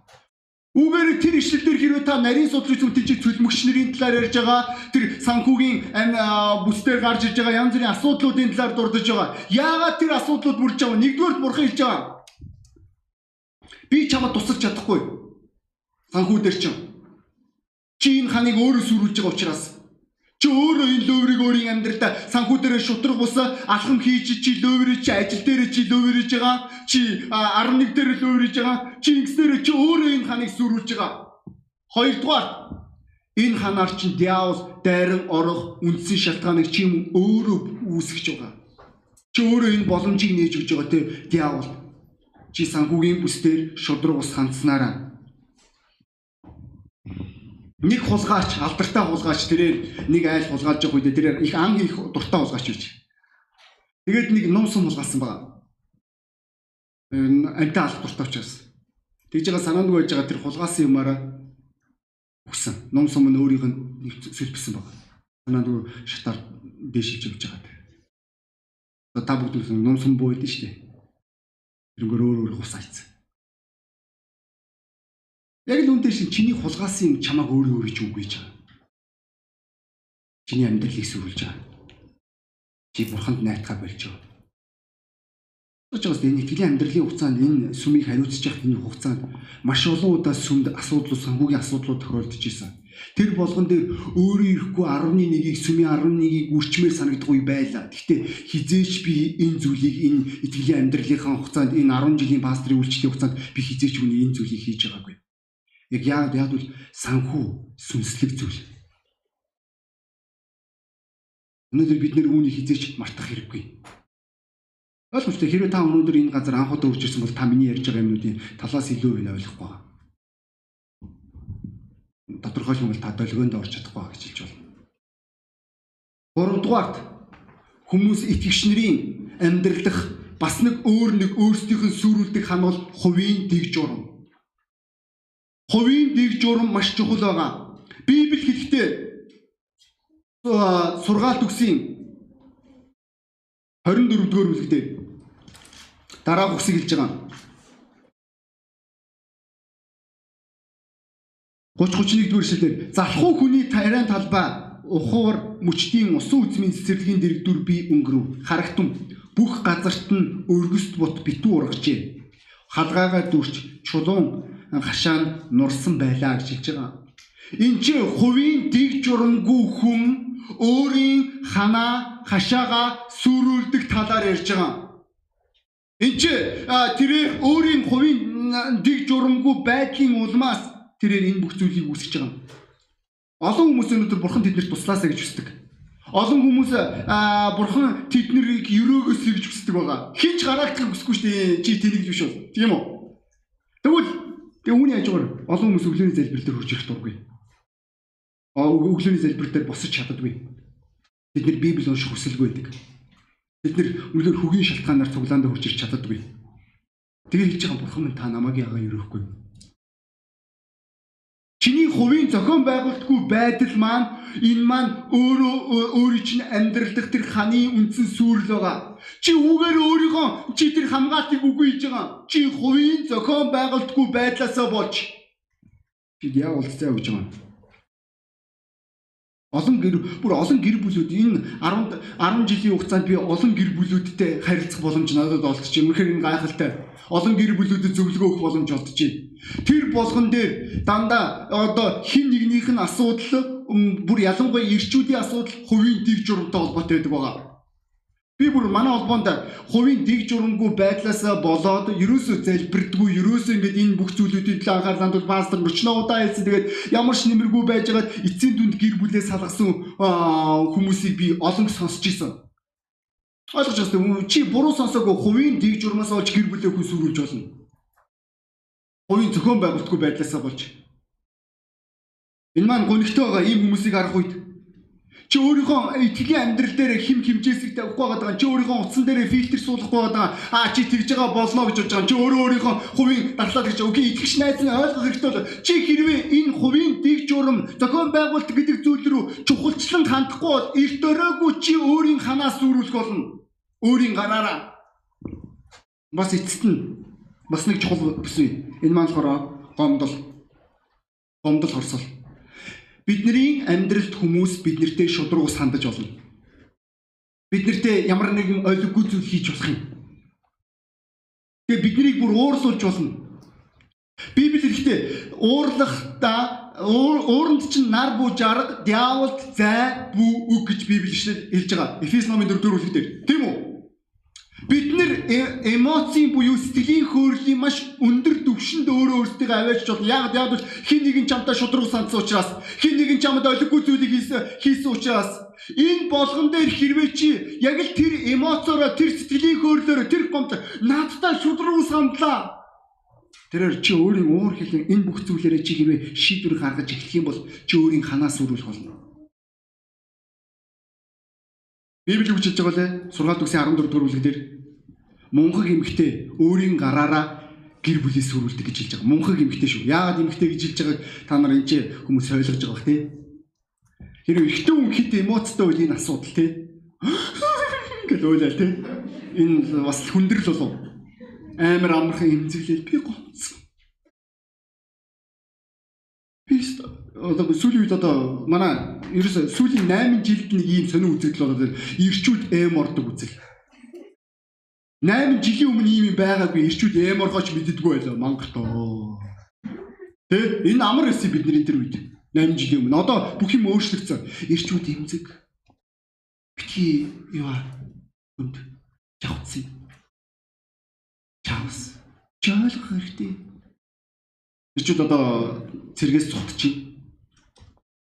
Үгээр тэр ишлэл дээр хэрвээ та нарийн судлаач зүтгий цөлмөгч нарын талаар ярьж байгаа тэр санхүүгийн бүсдээр гарч иж байгаа янз бүрийн асуудлуудын талаар дурдж байгаа. Яагаад тэр асуудлууд бүрж байгаа? Нэгдүгээр бурхан хэлж байгаа. Би чамд тусалж чадахгүй. Санхүү дээр чинь. Чи энэ ханыг өөрөө сүрүүлж байгаа учраас Чи өөрөө энэ лөөврийг өөрийн амьдралдаа санхүү дээр шутрах бус алхам хийж чи лөөврөө чи ажил дээр чи лөөврөж байгаа. Чи 11 дээр лөөврөж байгаа. Чи дээр чи өөрөө энэ ханыг сүрүүлж байгаа. Хоёрдугаар энэ ханаар чи диавол дайран орох үндсэн шалтгааныг чи өөрөө үүсгэж байгаа. Чи өөрөө энэ боломжийг нээж өгч байгаа те диавол. Чи санхүүгийн бүсдэр шудраг ус хандсанараа нэг хулгаач алдартай хулгаач тэрээр нэг айл хулгайлж явах үед тэрээр их ан их дуртай хулгаач гэж. Тэгээд нэг нуумсан хулгаалсан байгаа. Амтаа алах дуртай учраас. Тэгж байгаа санаанд байж байгаа тэр хулгаасан юмараа өгсөн. Ном сум нь өөрийнх нь сэлбсэн баг. Санаа дүү шатаар дээшилж явж байгаа. Та бүгд ном сум буу байдэн шүү дээ. Тэрнгээр өөр өөр хус айцсан. Яг л үнтэй шин чиний хулгайсан юм чамааг өөрөө өөрөө ч үгүй байгаа. Чиний амьдралыг сүрүүлж байгаа. Чи бурханд найтгаа болж байгаа. Тэгж байгаас энэ итгэлийн амьдралын хугацаанд энэ сүмийг хариуцж явах энэ хугацаанд маш олон удаа сүмд асуудлууд санхүүгийн асуудлууд тохиолдож исэн. Тэр болгон дээр өөрөө ирэхгүй 11-ийг сүмийн 11-ийг үрчмээр санагдахгүй байлаа. Гэхдээ хизээч би энэ зүйлийг энэ итгэлийн амьдралынхаа хугацаанд энэ 10 жилийн пастрын үйлчлэлийн хугацаанд би хизээч үний энэ зүйлийг хийж байгаагүй. Яг яагаад яагаад бол санхүү сүнслэг зүйл. Өнөөдөр бид нэр үүнийг хизээч мартах хэрэггүй. Ойлгомжтой хэрвээ та өнөөдөр энэ газар анх удаа үрж ирсэн бол та миний ярьж байгаа юмнуудын талаас илүү байна ойлгохгүй байгаа тодорхой юм бол та долгионд орж чадахгүй гэж хэлж байна. Гуравдугаарт хүмүүс итгэгч нарын амьдрал дах бас нэг өөр нэг өөрсдийнх нь сүрүүлдэг хан бол хувийн дэг журам. Хувийн дэг журам маш чухал байгаа. Библи хэлэхдээ сургаалт өгсөн 24 дугаар бүлэгтээ дараах үгсийг хэлж байгаа. 30 31 дугаар эшлэлээр залхуу хүний тариан талбай ухуур мөчтийн усан үзмийн цэцэрлэгийн дэрэгдүр би өнгөрөв. Харагтун бүх газарт нь өргөст бут битүү ургажээ. Халгаагаа дүрч чулуун хашаанд нурсан байлаа гэж хэлж байгаа. Энд чи хувийн дэг журамгүй хүн өөрийн ханаа хашаага сүрүүлдэг талаар ярьж байгаа. Энд чи тэрээр өөрийн хувийн дэг журамгүй байдлын улмаас тэрээр энэ бүх зүйлийг үүсгэж байгаа юм. Олон хүмүүс өнөөдөр бурхан тэднэрт туслаасаа гэж хүсдэг. Олон хүмүүс бурхан тэднийг өрөөгөөсэй гэж хүсдэг байгаа. Хинч гараагдах хүсэхгүй шүү дээ. Чи тэнийг биш үү? Тийм үү? Тэгвэл тэг үүний хажуугаар олон хүмүүс өглөөний залбир дээр хурж ирэх дургүй. Аа өглөөний залбир дээр босч чаддаггүй. Бид нэр Библи унших хүсэлгүй байдаг. Бид нэр үнээр хөгийн шалтгаанаар цуглаанд хурж ирч чаддаггүй. Тэгээ хэлж байгаа бурхан минь та намайг яагаад өрөөхгүй? Чиний хувийн зохион байгуулалтгүй байдал маань энэ маань өөрөө өөрийн чинь амьдрал дэх тэр ханы үндсэн сүрэл байгаа. Чи үүгээр өөрийнхөө чи тэр хамгаалтыг үгүй хийж байгаа. Чи хувийн зохион байгуулалтгүй байдлаасаа болж чи яа уулзаа гэж байгаа. Олон гэр бүр олон гэр бүлүүд энэ 10 10 жилийн хугацаанд би олон гэр бүлүүдтэй харилцах боломж надад олдчих. Үнэхээр энэ гайхалтай олон гэр бүлүүдэд зөвлөгөө өгөх боломж олдчихэ. Тэр болгон дээр дандаа одоо хин нэгнийх нь асуудал бүр ялангуяа ирчүүдийн асуудал хувийн дэг журамтай холбоотой байдаг байгаа. Би бүр манай холбоонд хувийн дэг журамгүй байдлаасаа болоод ерөөсөө залбирдгүй ерөөсөө ингээд энэ бүх зүйлүүдийн төлөө анхаарал хандуул пастор 30 удаа хэлсэн. Тэгээд ямар ч нэмэргүй байжгаад эцсийн дүнд гэр бүлээ салгасан хүмүүсийг би олон сонсч ирсэн. Ойлгож байна. Чи буруу сонсоогүй хувийн дэг журмаас олж гэр бүлээ хүн сүрүүлж болно. Хувийн зохион байгуулалтгүй байдлаасаа болж. Энэ маань гонигтой байгаа ийм хүмүүсийг харах үед чи өөрийнхөө итгэлийн амьдрал дээр хим химжээсийг тавих байгаа. Чи өөрийнхөө утсан дээр фильтр суулгах байгаа. Аа чи тэгж байгаа болно гэж бодож байгаа. Чи өөрөө өөрийнхөө хувийн дархлаа гэж окей итгэж найз нь ойлгох хэрэгтэй бол чи хэрвээ энэ хувийн дэг журам зохион байгуулалт гэдэг зүйл рүү чухалчлан хандахгүй бол эрт өрөөгүй чи өөрийн ханаас сүрүүлэх болно өөрийн гараараа бас эцэст нь бас нэг чухал бүсүй. Энэ маань болохоор гомдол. Гомдол хорсол. Бидний амьдралд хүмүүс биднэртэй шудрагус хандаж болно. Биднэртэй ямар нэгэн ойлггүй зүйл хийж болох юм. Тэгээ биднийг бүр уурсуулж болно. Библи хэлэхдээ уурлахдаа ууранд чинь нар буу жарга, диаволд зай бүү үг гэж Библи хэлж байгаа. Эфес номын 4-р бүлэгт. Тийм үү? Бид нэр э, эмоцийн буюу сэтгэлийн хөөрлийн маш өндөр түвшинд өөрөө өөрсдөө аваачж бол яг яг бол хин нэгэн чамтай шудраг сандсан учраас хин нэгэн чамд олиггүй зүйлийг хийсэн хийсэн учраас энэ болгон дээр хэрвээ чи яг л тэр эмоцороо тэр сэтгэлийн хөөрлөөр тэр гомд надтай шудраг сандлаа Тэрээр чи өөрийн уур хэлэн энэ бүх зүйлээрээ чи хэрвээ шийдвэр гаргаж эхлэх юм бол чи өөрийн ханаас өрүүлэх болно. Библи юу хэлж байгаа лээ? Сургаалт үгсийн 14 дугаар бүлэг дээр мунхаг эмэгтэй өөрийн гараараа гэр бүлээ сүрүүлдэг гэж хэлж байгаа. Мунхаг эмгтэй шүү. Яагаад эмгтэй гэж хэлж байгааг та нар энэ ч хүмүүс ойлгож байгаа бах тий. Хэрвээ эрэгтэй хүн хит эмоцтой үйл энэ асуудал тий. *gasps* гэж ойлаа тий. Энэ бас хүндрэл болов. Амар амархан эмзэглэл би гомцсон. Би одоо сүүлийн үед одоо манай ерөөсө сүүлийн 8 жилд нэг ийм сонир үзэгдэл болоод ирчүүд эм ордог үзэл. 8 жилийн өмнө ийм юм байгаагүй ирчүүд эм оргооч мэддэггүй байлаа мангартоо. Тэ энэ амар эсэ бидний тэр үед 8 жилийн өмнө одоо бүх юм өөрчлөгдсөн. Ирчүүд эмзэг битгий юу хүнд явцсан. Чаус. Жоолох хэрэгтэй. Ирчүүд одоо цэргээс цутчих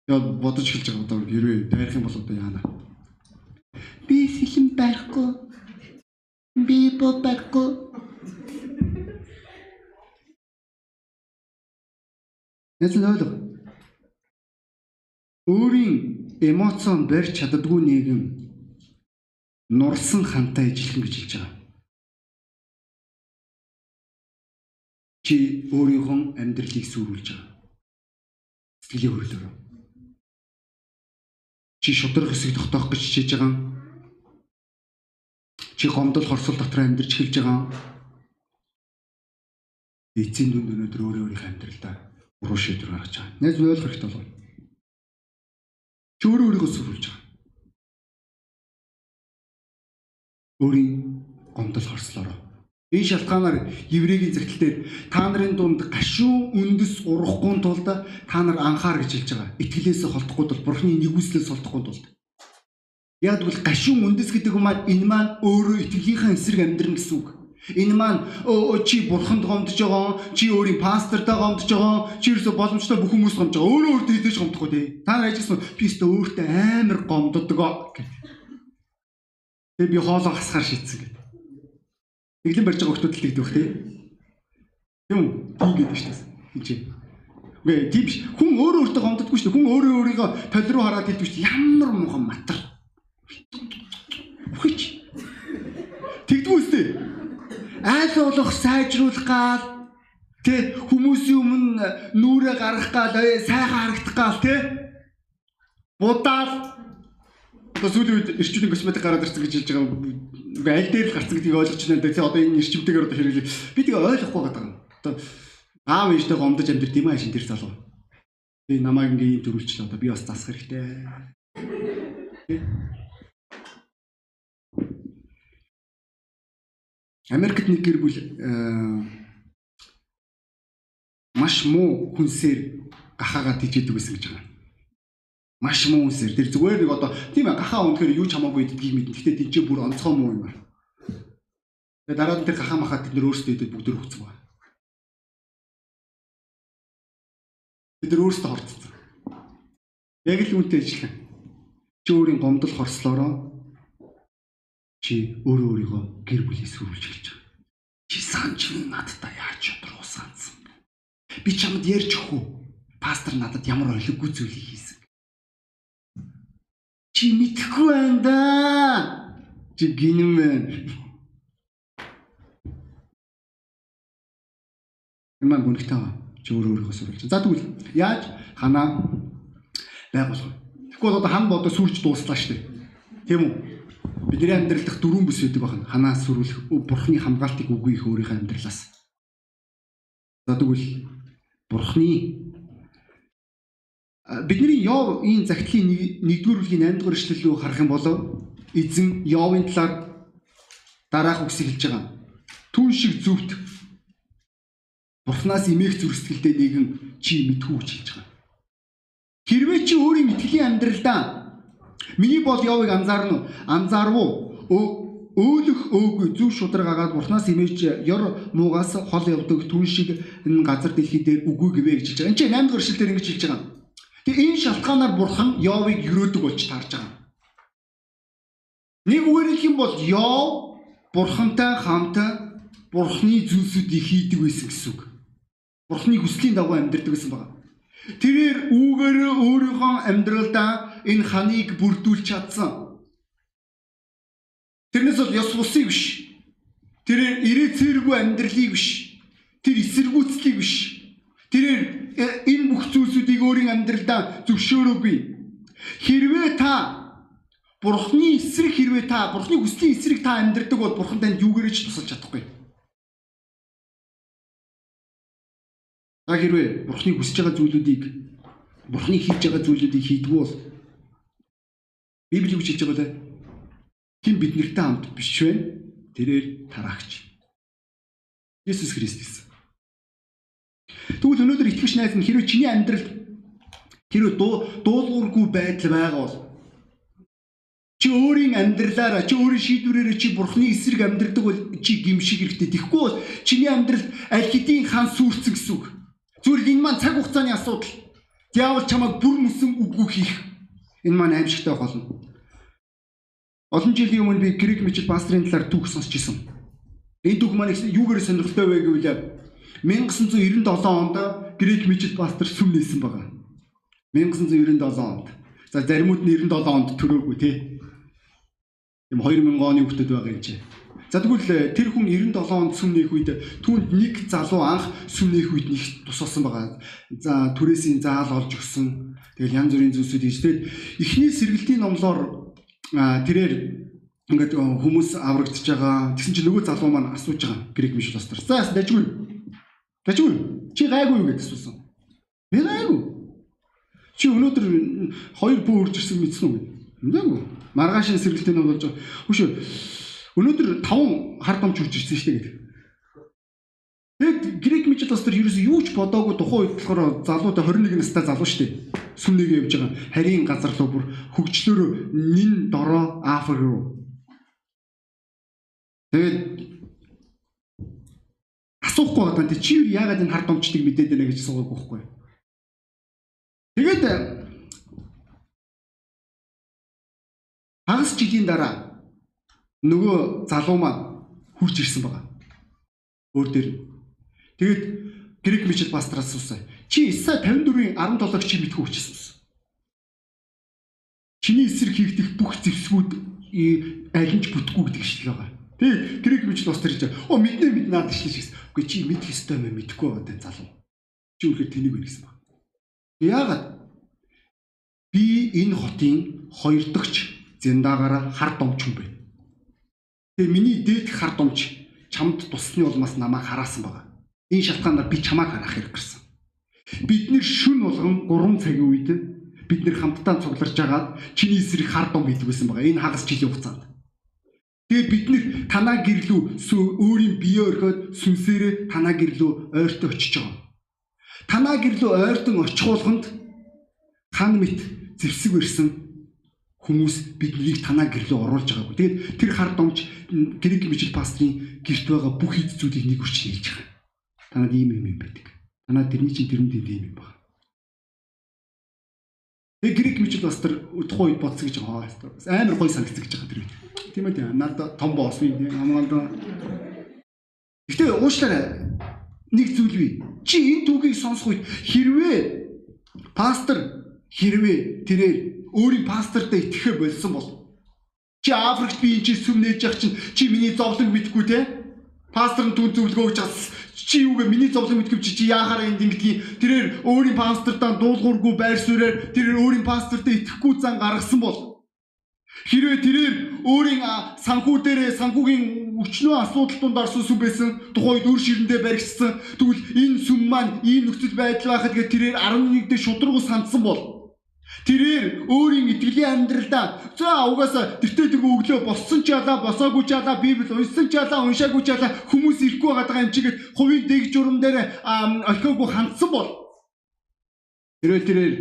Яг бодож эхэлж байгаа одоо хэрвээ дайрах юм бол одоо яана. Би сэлэн байхгүй. Би бод байхгүй. Яцэн ойлго. Өөрийн эмоцон барьж чаддгүй нийгэм нурсан хантай ижилхэн гэж хэлж байгаа. Чи өөрийнхөө амьдралыг сүрүүлж байгаа. Сэтгэлийн хөрлөөр Чи шудраг хэсэг тогтоох гэж хичээж байгаа. Чи гомдол хорсол дотор амьдарч эхэлж байгаа. Эцсийн дүнд өнөөдөр өөрөө өөрийнхөө амьдралдаа буруу шийдвэр гаргаж байгаа. Минь ойлгох хэрэгтэй болов. Чи өөрөө өөрийгөө сүрүүлж байгаа. Өөрийн гомдол хорслороо Энэ шалтгаанаар еврейгийн загтал дээр та нарын дунд гашуун үндэс урахгүй тулд та нар анхаар гэж хэлж байгаа. Итгэлээс холдохгүй тул бурхны нэгүслээс холдохгүй тулд. Яг бол гашуун үндэс гэдэг нь маань энэ маань өөрөө итгэлийнхаа эсрэг амьдрын гэсэн үг. Энэ маань чи бурханд гомдож байгаа, чи өөрийн пастортай гомдож байгаа, чи ерөөсө боломжтой бүх хүмүүс гомдож байгаа. Өөрөө өөртөө хідэж гомдохгүй тий. Та нар ажигсан би өөртөө өөртөө амар гомддог. Тэгээ би хоолоо хасгаар шийдсэн гэдэг. Эглэн барьж байгаа хүмүүс л тэгдэх тий. Тийм үү? Тийм гэдэг шүү дээ. Энд чинь. Үгүй тийм биш. Хүн өөрөө өөртөө гомддоггүй шүү дээ. Хүн өөрөө өөрийгөө толь руу хараад хэлдэг шүү дээ. Ямар мухан матар. Хүч. Тэгдэггүй үстэй. Айл болох сайжруулах гал Тэ хүмүүсийн өмнө нүрэ гаргах гал сайхан харагдах гал тэ будаад одоо сүүлийн үед эрчүүдийн косметик гараад ирсэн гэж хэлж байгаа үгүй аль дээр л гарсан гэдгийг ойлгож байна даа. Одоо энэ эрчимтэйгээр одоо хэрэглээ. Би тэгээ ойлгохгүй байгаа юм. Одоо аав ээжтэй гомдож амьдрт юм аа шин тэр залуу. Би намайг ингээ юм төрүүлчихлээ. Одоо би бас засах хэрэгтэй. Америкт нэг гэр бүл маш муу хүнсээр гахаагаад тижээдэг байсан гэж байгаа маш муу үсэр. Тэр зүгээр нэг одоо тийм ээ гахаа өнөхөр юу ч хамаагүй гэдгийг мэднэ. Гэхдээ тийч бүр онцгой муу юм байна. Тэгээ дараа нь тэр гахаа махаад бид нөр өөрсдөө идэв бүгд өгцөн байна. Бид нөр өөрсдөө хорцсон. Яг л үүнтэй ажиллах. Чи өөрийн гомдол хорслороо чи өөрөө өөрийгөө гэр бүлээс сүрүүлж эхэлж байгаа. Чи санч надтай яаж чадруу сансан. Би чамд ярьж өгөө. Пастор надад ямар ойлгогүй зүйлийг хийсэн Чи мэдхгүй байна да. Чи гинэн байна. Ямар гүнхтэй ба. Чи өөрөө өөрийгөө сурвалж. За тэгвэл яаж ханаа байгуулах вэ? Тэгэхгүй одоо хан бодо сүрж дууслаа шүү дээ. Тийм үү? Бидний амьдрал дах дөрвөн бүс үүдэг байна. Ханаа сүрүүлэх, бурхны хамгаалтыг үгүй их өөрийнхөө амьдралаас. За тэгвэл бурхны бидний Йов энэ загтлын нэгдүгээр бүлгийн 8 дугаар эшлэл рүү харах юм бол эзэн Йовын талаар дараах үгсийг хэлж байгаа. Түн шиг зүвт Бурханаас имээх зүрстгэлтэй нэгэн чи мэдхүү гэж хэлж байгаа. Хэрвээ чи өөрийн итгэлийн амьдралдаа миний бол Йовыг анзаарна анзаарв уу? Өөлөх өөгүй зүв шудраг агаад Бурханаас имэж ёр муугаас хол явдаг түн шиг энэ газар дэлхий дээр үгүй гэвэ гэж хэлж байгаа. Энд чинь 8 дугаар эшлэл дээр ингэж хэлж байгаа. Тэгээ энэ шалтгаанаар бурхан Йовыг юрөөдөг болж таарж байгаа. Нэг үгээр хэлэх юм бол Йов бурхантай хамт бурхны зүйлсүүдийг хийдэг байсан гэсэн үг. Бурхны хүслийн дагуу амьдардаг гэсэн байна. Тэрээр үүгээр өөрийнхөө амьдралдаа энэ ханыг бүрдүүлж чадсан. Тэрнээс бол ёс бусыг биш. Тэрээр ирээ цэргүй амьдралыг биш. Тэр эсэргүүцлийг биш. Тэр энэ бүх зүйлсүүдийг өөрийн амьдралдаа зөвшөөрөөгүй. Хэрвээ та Бурхны эсрэг хэрвээ та Бурхны хүслийн эсрэг та амьдрдаг бол Бурхан танд юугээрээ ч тусалж чадахгүй. Та хэрвээ Бурхны хүсэж байгаа зүйлүүдийг Бурхны хийж байгаа зүйлүүдийг хийдгүү бол Библи юу хэлж байгаа вэ? Хин биднэртэй хамт биш вэ? Тэрээр тараагч. Есүс Христ. Тэгвэл өнөөдөр итгэвч найз нь хэрвээ чиний амьдралд хэрвээ дуулуургүй байдал байгаа бол чи өөрийн амьдралаараа чи өөрийн шийдвэрээрээ чи бурхны эсрэг амьдрдаг бол чи гимшиг хэрэгтэй. Тэгэхгүй бол чиний амьдрал аль хэдийн хан сүрцэн гэсэн үг. Зүгээр энэ маань цаг хугацааны асуудал. Диавол чамайг бүр мөсөн үгүй хийх. Энэ маань аимшигтай болно. Олон жилийн өмнө би грек мичл пастрын талаар түүх сонсч ирсэн. Энэ түүх маань юугаар сонирхолтой вэ гэвэл 1997 онд грек мичл пастор сүм нээсэн байгаа. 1997 онд. За заримуд нь 97 онд төрөөгүй тий. Юм 2000 оны хүүхдэд байгаа юм чи. За тэгвэл тэр хүн 97 онд сүм нээх үед түүнд нэг залуу анх сүм нээх үед нэг тусалсан байгаа. За түрээсийн заал олж өгсөн. Тэгэл янз бүрийн зүйлсүүд хийж тэгээд эхний сэргэлтийн номлоор тэрээр ингээд хүмүүс аврагдчихж байгаа. Тэгсэн чинь нөгөө залуу маань асууж байгаа. Грек миш пастор. За дажгүй. Дажгүй. Чи гайгүй юу гэж асуусан. Би гайгүй. Чи өнөөдөр хоёр бөө үрж ирсэн мэдсэн үү? Мэдээгүй. Маргааш сэргэлтийн ном болж байгаа. Хүш өнөөдөр таван хар домч үрж ирсэн шүү дээ. Тэгээд грек мич пастор ерөөсөө юу ч бодоогүй тухайн үед болохоор залуудаа 21 настай залуу шүү дээ. Сүмнэг явж байгаа. Харийн газар руу бүр хөгжлөөр нин дороо Африк руу Тэгээд асуухгүй байгаа юм. Чи юу яагаад энэ хард домчдыг мэдээд байна гэж асуугагүй байхгүй. Тэгээд хагас жилийн дараа нөгөө залуу маань хурж ирсэн байгаа. Өөр дээр. Тэгээд грек мичл пастраас асуусан. Чи Исай 54-ийн 17-ыг чи мэдгүй хүчсэн. Чиний эсрэг хийгдэх бүх зэвсгүүд аль нь ч бүтггүй гэдэг шиг л байгаа. Тэг грек мич бас тэр чинь оо мэднэ мэднэ наад шүү гэсэн. Үгүй чи мэдэх ёстой юм мэдэхгүй байгаа даа залуу. Чи үнэхээр тэнийг байна гэсэн баг. Яагаад би энэ хотын хоёр дахьч зэндагаараа хар домч юм бэ. Тэгээ миний дээд хар домч чамд туссны улмаас намайг хараасан байгаа. Энэ шалтгаанаар би чамайг харах хэрэг гарсан. Бид нэр шүн болгон 3 цагийн үед бид нэр хамтдаа цугларч агаад чиний эсрэг хар дом хийдгүйсэн байгаа. Энэ хагас жилийн хугацаанд. Тэгээд бид нэр танаа гэрлүү өөрийн бие өрхөд сүнсээрээ танаа гэрлүү ойртоо очиж байгаа. Танаа гэрлүү ойртон очих болгонд хан мэт зэвсэг ирсэн хүмүүс биднийг танаа гэрлүү оруулж байгаагүй. Тэгээд тэр хар домч грек мичл пастрын гэрт байгаа бүх эд зүйлийг нэг хүч хийж байгаа. Танад ийм юм юм байдаг. Танаа тэрний чинь тэрэн дэнд ийм юм байна. Тэгээд грек мичл пастор тухайн үед бодсон гэж байгаа. Амар гой санагдсан гэж байгаа тэр үед. Тийм ээ надад том боос би хамгаалдаг. Гэтэ уушлаарай. Нэг зүйл бий. Чи энэ түүхийг сонсох үед хэрвээ пастор хэрвээ тэрээр өөрийн пастортай итгэхэ болсон бол чи Африкт би энэ чи сүм нээж явах чинь чи миний зовлон мэдгүй те? Пастор нь түн зөвлөгөө өгч бас чи юугээ миний зовлон мэдгүй чи чи яахаараа энд ингэдгийг тэрээр өөрийн пастортаа дуулуургүй байр суурьаар тэрээр өөрийн пастортай итгэхгүй зан гаргасан бол Хэрвээ тэрээр өөрийн санхүү дээрээ санхүүгийн өчнөө асуудал тунд орсон сүм байсан тухайд өр ширэндээ баригдсан. Тэгвэл энэ сүм маань ийм нөхцөл байдал байхад гээд тэрээр 11 дэх шудрагу сандсан бол тэрээр өөрийн итгэлийн амьдралдаа за угаасаа тэртээ тэгөө өглөө боссон ч ялаа босоогүй ч ялаа библ уншсан ч ялаа уншаагүй ч ялаа хүмүүс ирэхгүй байгаа юм чигээд хувийн дэг журам дээр олхоогүй хандсан бол тэрээр тэрээр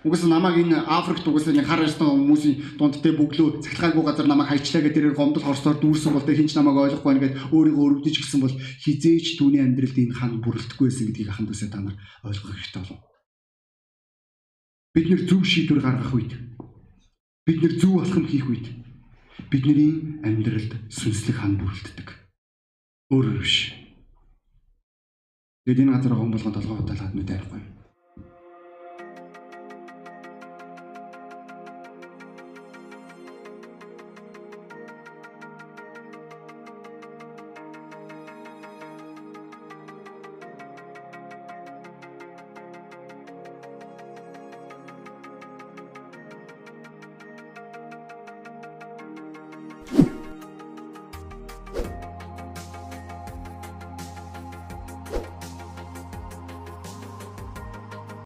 Угсаа намайг энэ Африкт угсаа нэг хар ястан хүмүүсийн дунд тэ бүглөө цахилгаагүй газар намайг хайчлаа гэдэг тэрээр гомдол хорсоор дүүрсэн бол тэ хинч намайг ойлгохгүй байна гэд өөрийгөө өрөвдөж гисэн бол хизээч түүний амьдралд энэ хан бүрэлдэхгүй байсан гэдгийг аханд үсээ та нар ойлгох хэрэгтэй болов. Бид нэр зөв шийдвэр гаргах үед бид нэр зөв алхам хийх үед бидний амьдралд сүнслэг хан бүрэлддэг. Өөрөөр биш. Тэгэд энэ газар гомболгон толгой удаалгаад нүд ярихгүй.